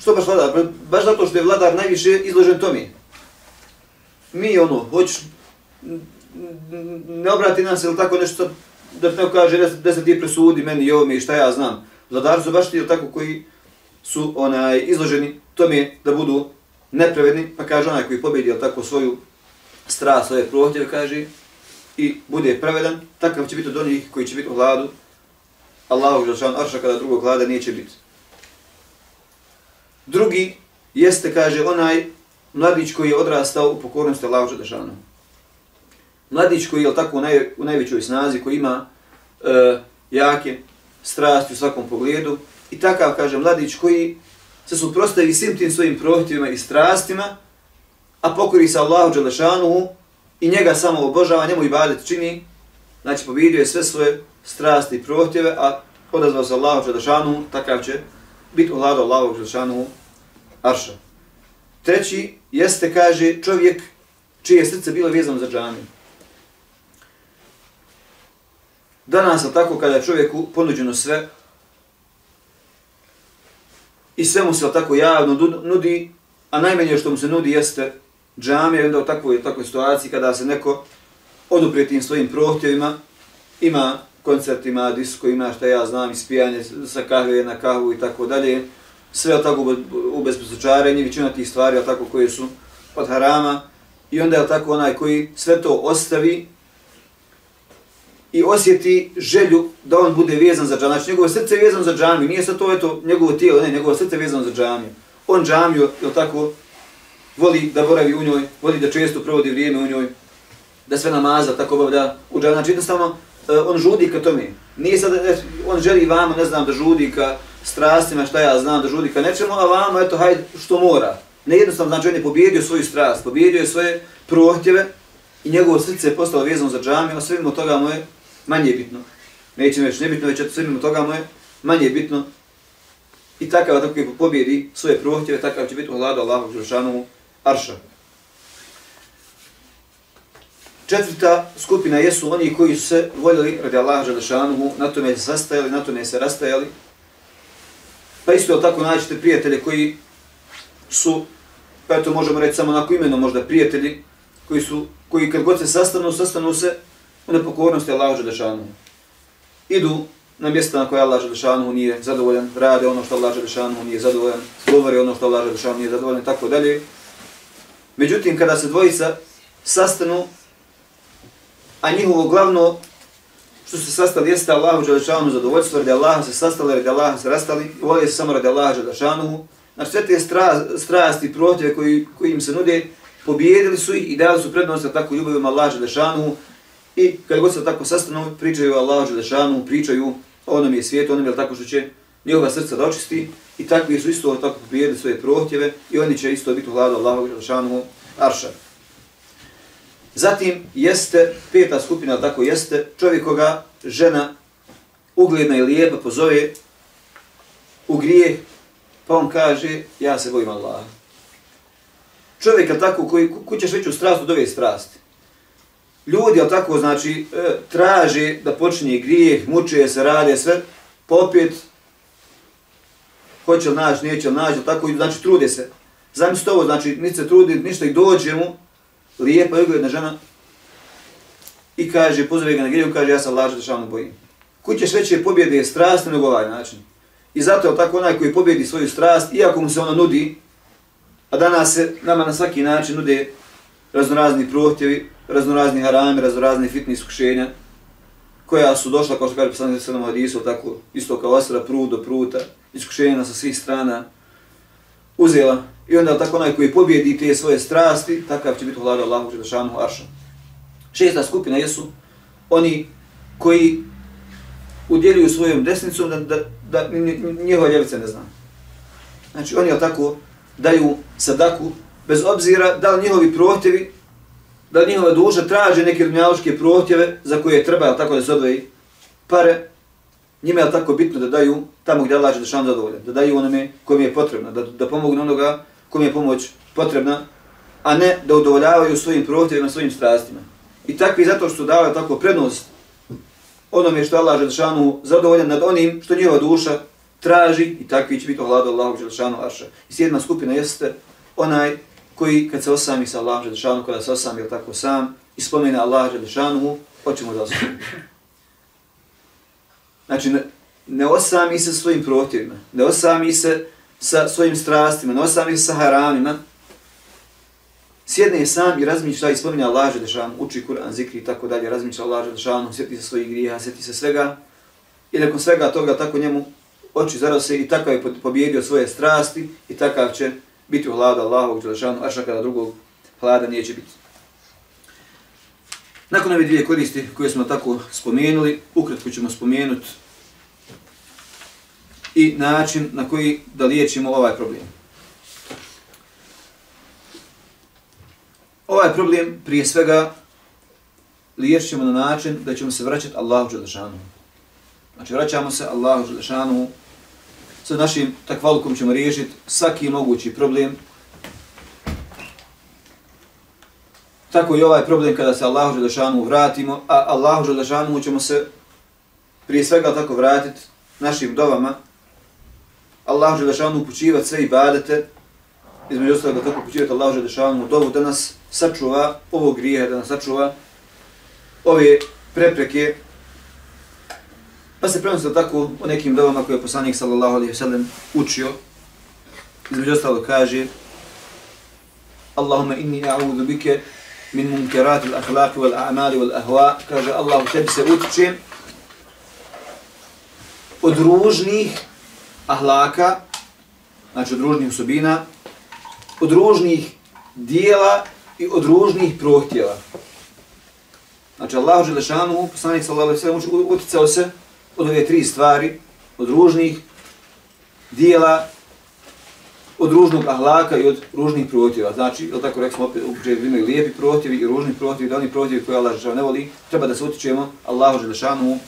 što baš vladar, pa baš zato što je vladar najviše izložen tome. Mi, ono, hoćeš, ne obrati nam se ili tako nešto, da neko kaže, da se ti presudi meni i ovome i šta ja znam. Vladar su baš ti tako koji su onaj izloženi tome da budu nepravedni, pa kaže onaj koji pobjedi tako svoju strast, svoje prohtjeve, kaže, i bude pravedan, takav će biti od onih koji će biti u vladu, Allahu Želšan Arša kada drugog hlada neće biti. Drugi jeste, kaže, onaj mladić koji je odrastao u pokornosti Allahu Želšanu. Mladić koji je tako u, naj, u najvećoj snazi, koji ima e, jake strasti u svakom pogledu. I takav, kaže, mladić koji se suprostavi svim tim svojim prohtjevima i strastima, a pokori se Allahu Đelešanu i njega samo obožava, njemu i badet čini, znači pobjedio je sve svoje strasti i prohtjeve, a odazvao se Allahu Đelešanuhu, takav će biti uhlado Allahu Đelešanuhu arša. Treći jeste, kaže, čovjek čije srce bilo vezano za džamiju. Danas je tako kada je čovjeku ponuđeno sve i sve mu se tako javno nudi, a najmanje što mu se nudi jeste džamija i onda u takvoj, takvoj situaciji kada se neko oduprije tim svojim prohtjevima, ima koncertima, ima šta ja znam, ispijanje sa kahve na kahvu i tako dalje, sve je tako u bezposučarenju, većina tih stvari je tako koje su od harama i onda je tako onaj koji sve to ostavi i osjeti želju da on bude vezan za džamiju. Znači, njegovo srce je vezano za džamiju, nije sad to eto, njegovo tijelo, ne, njegovo srce je vezano za džamiju. On džamiju, je tako, voli da boravi u njoj, voli da često provodi vrijeme u njoj, da sve namaza tako obavlja u džamiju. Znači, jednostavno, E, on žudi ka tome. Nije sad, e, on želi vama, ne znam, da žudi ka strastima, šta ja znam, da žudi ka nečemu, a vama, eto, hajde, što mora. Nejednostavno, znači, on je pobjedio svoju strast, pobjedio je svoje prohtjeve i njegovo srce je postalo vezano za džamiju, a sve toga mu je manje bitno. Neće već nebitno, već sve mimo toga mu je manje bitno. I takav tako je pobjedi svoje prohtjeve, takav će biti u hladu Allahog Želšanovu Arša. Četvrta skupina jesu oni koji su se voljeli radi Allaha Želešanovu, na tome se sastajali, na tome se rastajali. Pa isto je tako naćete prijatelje koji su, pa eto možemo reći samo onako imeno možda prijatelji, koji su, koji kad god se sastanu, sastanu se u nepokornosti Allahu Želešanu. Idu na mjesta na koje Allah Želešanuhu nije zadovoljan, rade ono što Allah Želešanuhu nije zadovoljan, govori ono što Allah Želešanuhu nije zadovoljan, tako dalje. Međutim, kada se dvojica sastanu, a njihovo glavno što se sastali jeste Allahu Đelešanu zadovoljstvo, radi Allaha se sastali, radi Allaha se rastali, vole se samo radi Allaha Đelešanu. Znači sve te strasti i protive koji, koji im se nude, pobijedili su ih i dali su prednost na tako ljubavim Allaha Đelešanu. I kad god se tako sastanu, pričaju Allahu Đelešanu, pričaju o onom je svijetu, onom je tako što će njihova srca da očisti i takvi su isto tako pobijedili svoje prohtjeve i oni će isto biti u hladu Allahu Đelešanu Arša. Zatim jeste, peta skupina tako jeste, čovjek koga žena ugledna i lijepa pozove u grijeh, pa on kaže, ja se bojim Allaha. Čovjeka tako koji kućeš veću strast od ove strasti ljudi, ali tako, znači, e, traže da počinje grijeh, muče se, rade sve, pa popet, hoće li naći, neće li naći, tako, znači, trude se. Zamislite ovo, znači, niti se trudi, ništa i dođe mu, lijepa i ugledna žena, i kaže, pozove ga na griju, kaže, ja sam lađa da šalno bojim. Kućeš veće pobjede strast nego ovaj način. I zato je tako onaj koji pobjedi svoju strast, iako mu se ona nudi, a danas se nama na svaki način nude raznorazni prohtjevi, raznorazni harami, raznorazni fitni iskušenja, koja su došla, kao što kaže poslanik sa hadisu, tako isto kao asra, prud do pruta, iskušenja sa svih strana, uzela. I onda tako onaj koji pobjedi te svoje strasti, takav će biti vladar Allahu Đelešanu Arša. Šesta skupina jesu oni koji udjeljuju svojom desnicom da, da, da njihova ljevica ne zna. Znači oni tako daju sadaku bez obzira da li njihovi prohtjevi da njihova duša traže neke dunjaloške prohtjeve za koje treba tako da se odvoji pare, njima je tako bitno da daju tamo gdje Allah Želešan zadovoljan, da daju onome kojim je potrebno, da, da pomogu onoga kom je pomoć potrebna, a ne da udovoljavaju svojim prohtjevima, svojim strastima. I takvi zato što davaju tako prednost onome što Allah Želšanu zadovoljan nad onim što njihova duša traži i takvi će biti ohladu Allahu Želšanu Arša. I sjedna skupina jeste onaj koji kad se osami sa Allahom Želešanu, kada se osami ili tako sam, i spomene Allah Želešanu, hoćemo da osami. Znači, ne, ne osami se svojim protivima, ne osami se sa svojim strastima, ne osami se sa haramima, sjedne sam i razmišlja i spominja Allah Želešanu, uči Kur'an, zikri i tako dalje, razmišlja Allah Želešanu, sjeti se svojih grija, sjeti se svega, i nakon svega toga tako njemu oči zarose i takav je pobjedio svoje strasti i takav će biti u hlada Allahovog Đelešanu, a kada drugog hlada neće biti. Nakon ove dvije koristi koje smo tako spomenuli, ukratko ćemo spomenuti i način na koji da liječimo ovaj problem. ovaj problem prije svega liječit ćemo na način da ćemo se vraćati Allahu Đelešanu. Znači vraćamo se Allahu Đelešanu, sa našim takvalukom ćemo riješiti svaki mogući problem. Tako i ovaj problem kada se Allahu Đelešanu vratimo, a Allahu Đelešanu ćemo se prije svega tako vratiti našim dovama, Allah Đelešanu upućivati sve ibadete, između ostalog da tako upućivati Allah Đelešanu dovu da nas sačuva ovog grije, da nas sačuva ove prepreke. Pa se prenosi tako o nekim dovama koje je poslanik sallallahu alaihi sallam učio. Između ostalog kaže Allahumma inni a'udhu bike min munkerati al-akhlaqi wal-a'mali wal-ahwa. Kaže Allahu tebi se utičem od ružnih ahlaka, znači od ružnih osobina, od ružnih dijela i od ružnih prohtjeva. Znači, Allah Želešanu, poslanik sallallahu alaihi sallam, uticao se od ove tri stvari, od ružnih dijela, od ružnog ahlaka i od ružnih prohtjeva. Znači, ili tako rekli smo opet, upočet imaju lijepi prohtjevi i ružni prohtjevi, da oni prohtjevi koje Allah Želešanu ne voli, treba da se utičemo Allahu Želešanu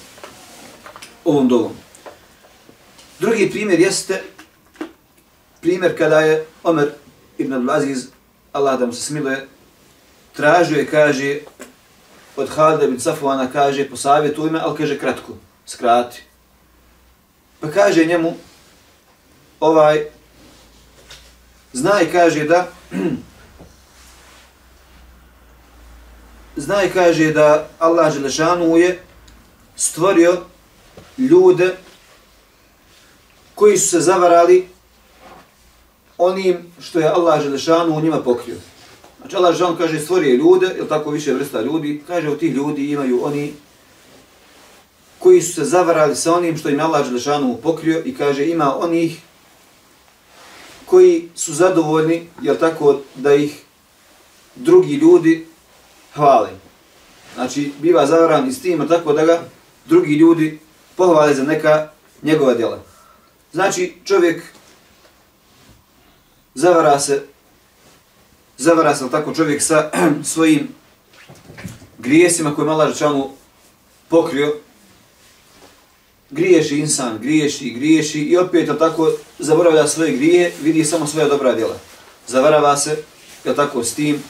ovom dovom. Drugi primjer jeste primjer kada je Omer ibn Abdulaziz, Allah da mu se smiluje, tražio i kaže od Halida ibn Safuana, kaže po savjetu ime, ali kaže kratko, skrati. Pa kaže njemu, ovaj, znaj kaže da, znaj kaže da Allah Želešanu je stvorio ljude koji su se zavarali onim što je Allah Želešanu u njima pokrio. Znači Allah Želešanu kaže stvorio ljude, ili tako više vrsta ljudi, kaže u tih ljudi imaju oni koji su se zavarali sa onim što im Allah Želešanu pokrio i kaže ima onih koji su zadovoljni, jel tako, da ih drugi ljudi hvale. Znači, biva zavaran i s tim, tako da ga drugi ljudi pohvale za neka njegova djela. Znači, čovjek zavara se, zavara se tako čovjek sa svojim grijesima koje mala rečanu pokrio, griješi insan, griješi, griješi i opet tako zaboravlja svoje grije, vidi samo svoje dobra djela. Zavarava se, je tako, s tim.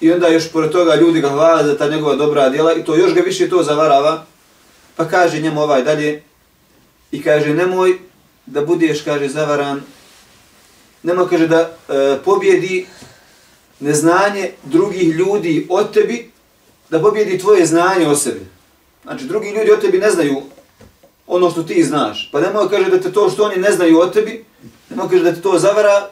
I onda još pored toga ljudi ga hvala za ta njegova dobra djela i to još ga više to zavarava. Pa kaže njemu ovaj dalje i kaže nemoj da budeš, kaže, zavaran, nema, kaže, da e, pobjedi neznanje drugih ljudi o tebi, da pobjedi tvoje znanje o sebi. Znači, drugi ljudi o tebi ne znaju ono što ti znaš. Pa nemoj, kaže, da te to što oni ne znaju o tebi, nemoj, kaže, da te to zavara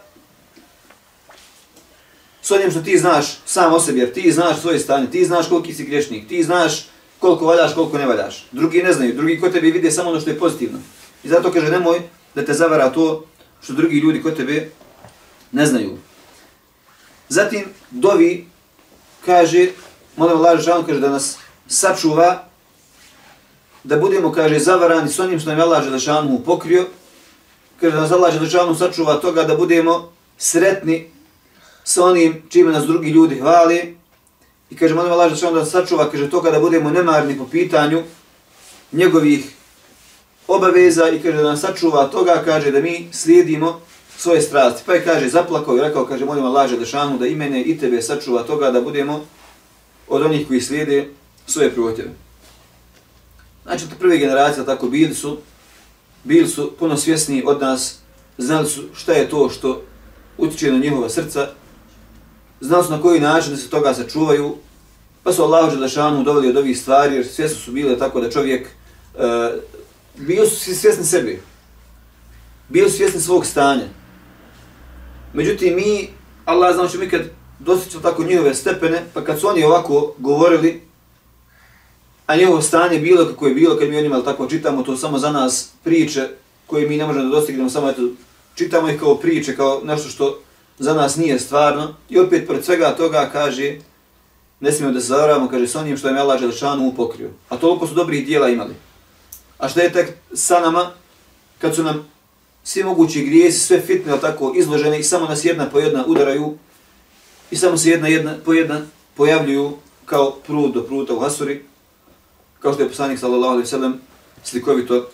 s onim što ti znaš sam o sebi, jer ti znaš svoje stanje, ti znaš koliki si grešnik, ti znaš koliko valjaš, koliko ne valjaš. Drugi ne znaju, drugi ko tebi vide samo ono što je pozitivno. I zato kaže, nemoj da te zavara to što drugi ljudi kod tebe ne znaju. Zatim, dovi kaže, molim Allah Žešanu kaže da nas sačuva, da budemo, kaže, zavarani s onim što nam je Allah Želešanu pokrio, kaže da nas Allah Želešanu sačuva toga da budemo sretni sa onim čime nas drugi ljudi hvali, i kaže, molim Allah Želešanu da nas sačuva, kaže, toga da budemo nemarni po pitanju njegovih obaveza i kaže da nas sačuva toga, kaže da mi slijedimo svoje strasti. Pa je kaže zaplakao i rekao, kaže molim Allah Želešanu da imene i tebe sačuva toga da budemo od onih koji slijede svoje protjeve. Znači, to prve generacije tako bili su, bili su puno svjesni od nas, znali su šta je to što utiče na njihova srca, znali su na koji način da se toga sačuvaju, pa su Allah Želešanu doveli od ovih stvari, jer svjesni su bile tako da čovjek e, bio su svjesni sebi. Bio su svjesni svog stanja. Međutim, mi, Allah zna što mi kad dostićemo tako njihove stepene, pa kad su oni ovako govorili, a njihovo stanje bilo kako je bilo, kad mi o njima tako čitamo, to samo za nas priče koje mi ne možemo da dostignemo, samo eto, čitamo ih kao priče, kao nešto što za nas nije stvarno. I opet, pred svega toga, kaže, ne smijemo da se zavaravamo, kaže, s onim što je Allah Želešanu upokrio. A toliko su dobrih dijela imali. A šta je tek sa nama, kad su nam svi mogući grijesi, sve fitne, tako, izložene i samo nas jedna po jedna udaraju i samo se jedna, jedna po jedna pojavljuju kao prut do pruta u Hasuri, kao što je poslanik sallallahu alaihi sallam slikovito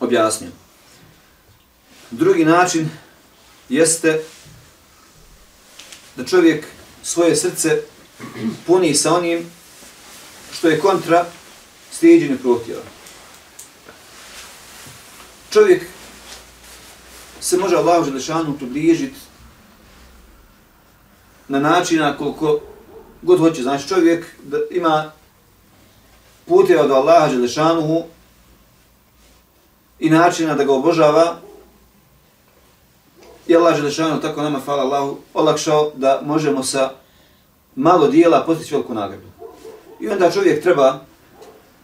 objasnio. Drugi način jeste da čovjek svoje srce puni sa onim što je kontra stiđenju prohtjeva. Čovjek se može Allahu Želešanu približiti na načina koliko god hoće. Znači čovjek da ima puteva do Allaha Želešanuhu i načina da ga obožava i Allah Želešanu tako nama, hvala Allahu, olakšao da možemo sa malo dijela postići veliku nagradu. I onda čovjek treba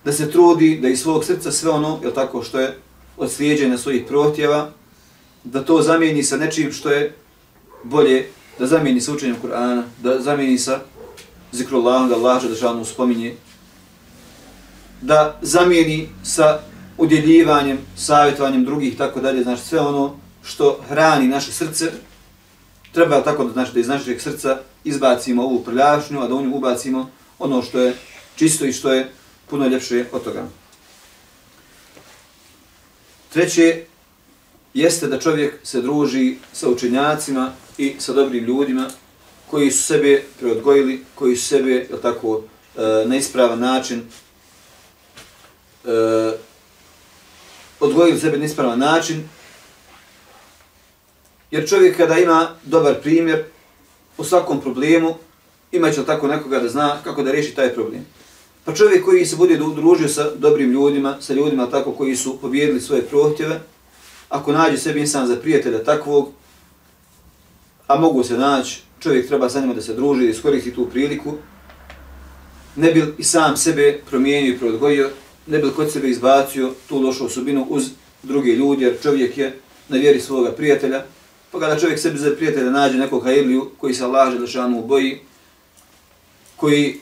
da se trudi da iz svog srca sve ono, je tako, što je od slijedženja svojih prohtjeva, da to zamijeni sa nečim što je bolje, da zamijeni sa učenjem Kur'ana, da zamijeni sa zikrullahom, da Allah Želešanu spominje, da zamijeni sa udjeljivanjem, savjetovanjem drugih, tako dalje, znači sve ono što hrani naše srce, treba tako da znači da iz našeg srca izbacimo ovu prljašnju, a da u nju ubacimo ono što je čisto i što je puno ljepše od toga. Treće jeste da čovjek se druži sa učenjacima i sa dobrim ljudima koji su sebe preodgojili, koji su sebe, je tako, e, na ispravan način e, odgojili sebe na ispravan način Jer čovjek kada ima dobar primjer u svakom problemu, ima će tako nekoga da zna kako da riješi taj problem. Pa čovjek koji se bude družio sa dobrim ljudima, sa ljudima tako koji su pobjedili svoje prohtjeve, ako nađe sebi insan za prijatelja takvog, a mogu se naći, čovjek treba sa njima da se druži, da iskoristi tu priliku, ne bi i sam sebe promijenio i preodgojio, ne bi kod sebe izbacio tu lošu osobinu uz druge ljudi, jer čovjek je na vjeri svoga prijatelja, Pa kada čovjek sebi za prijatelja nađe nekog hajliju koji se Allah Želešanu boji, koji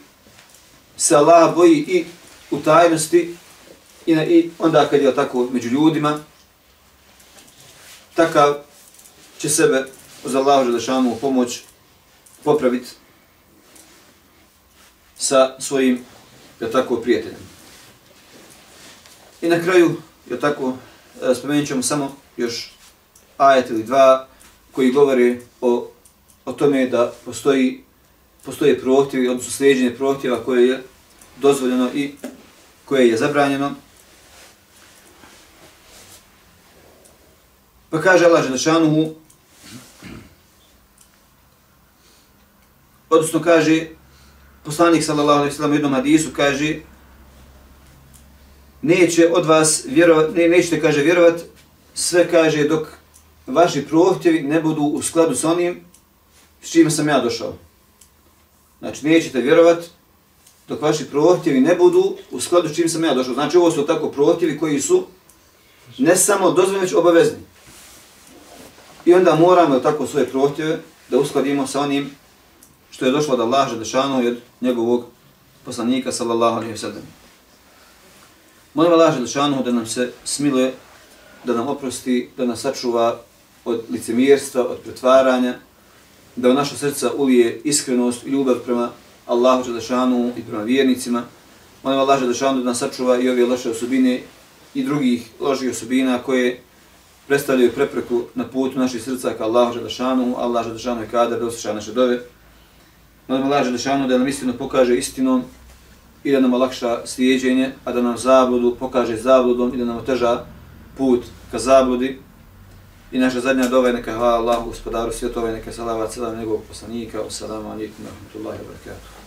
se Allah boji i u tajnosti i, na, i onda kad je tako među ljudima, takav će sebe uz Allahu Želešanu pomoć popraviti sa svojim je tako prijateljem. I na kraju, je tako, e, spomenut ćemo samo još ajet ili dva koji govori o, o tome da postoji postoje prohtjevi, odnosno sređenje prohtjeva koje je dozvoljeno i koje je zabranjeno. Pa kaže Allah Želešanuhu, odnosno kaže, poslanik sallallahu alaihi sallam u jednom hadisu kaže, neće od vas vjerovat, ne, nećete, kaže, vjerovat, sve kaže dok vaši prohtjevi ne budu u skladu s onim s čime sam ja došao. Znači, nećete vjerovat dok vaši prohtjevi ne budu u skladu s čim sam ja došao. Znači, ovo su tako prohtjevi koji su ne samo dozvoljeni, već obavezni. I onda moramo tako svoje prohtjeve da uskladimo sa onim što je došlo od Allaha Želešanu i od njegovog poslanika, sallallahu alaihi wa sallam. Molim Allah Želešanu da nam se smiluje, da nam oprosti, da nas sačuva od licemjerstva, od pretvaranja, da u naša srca ulije iskrenost i ljubav prema Allahu Đelešanu i prema vjernicima. Molim Allah Đelešanu da nas sačuva i ove loše osobine i drugih loših osobina koje predstavljaju prepreku na putu naših srca ka Allahu Đelešanu. Allah Đelešanu je kada da osjeća naše dove. Molim Allah Đelešanu da nam istinu pokaže istinom i da nam olakša slijedženje, a da nam zabludu pokaže zabludom i da nam oteža put ka zabludi. I naša zadnja dova je neka hvala Allahu gospodaru svjetova i neka salavat celam njegovog poslanika. Assalamu alaikum wa rahmatullahi wa barakatuh.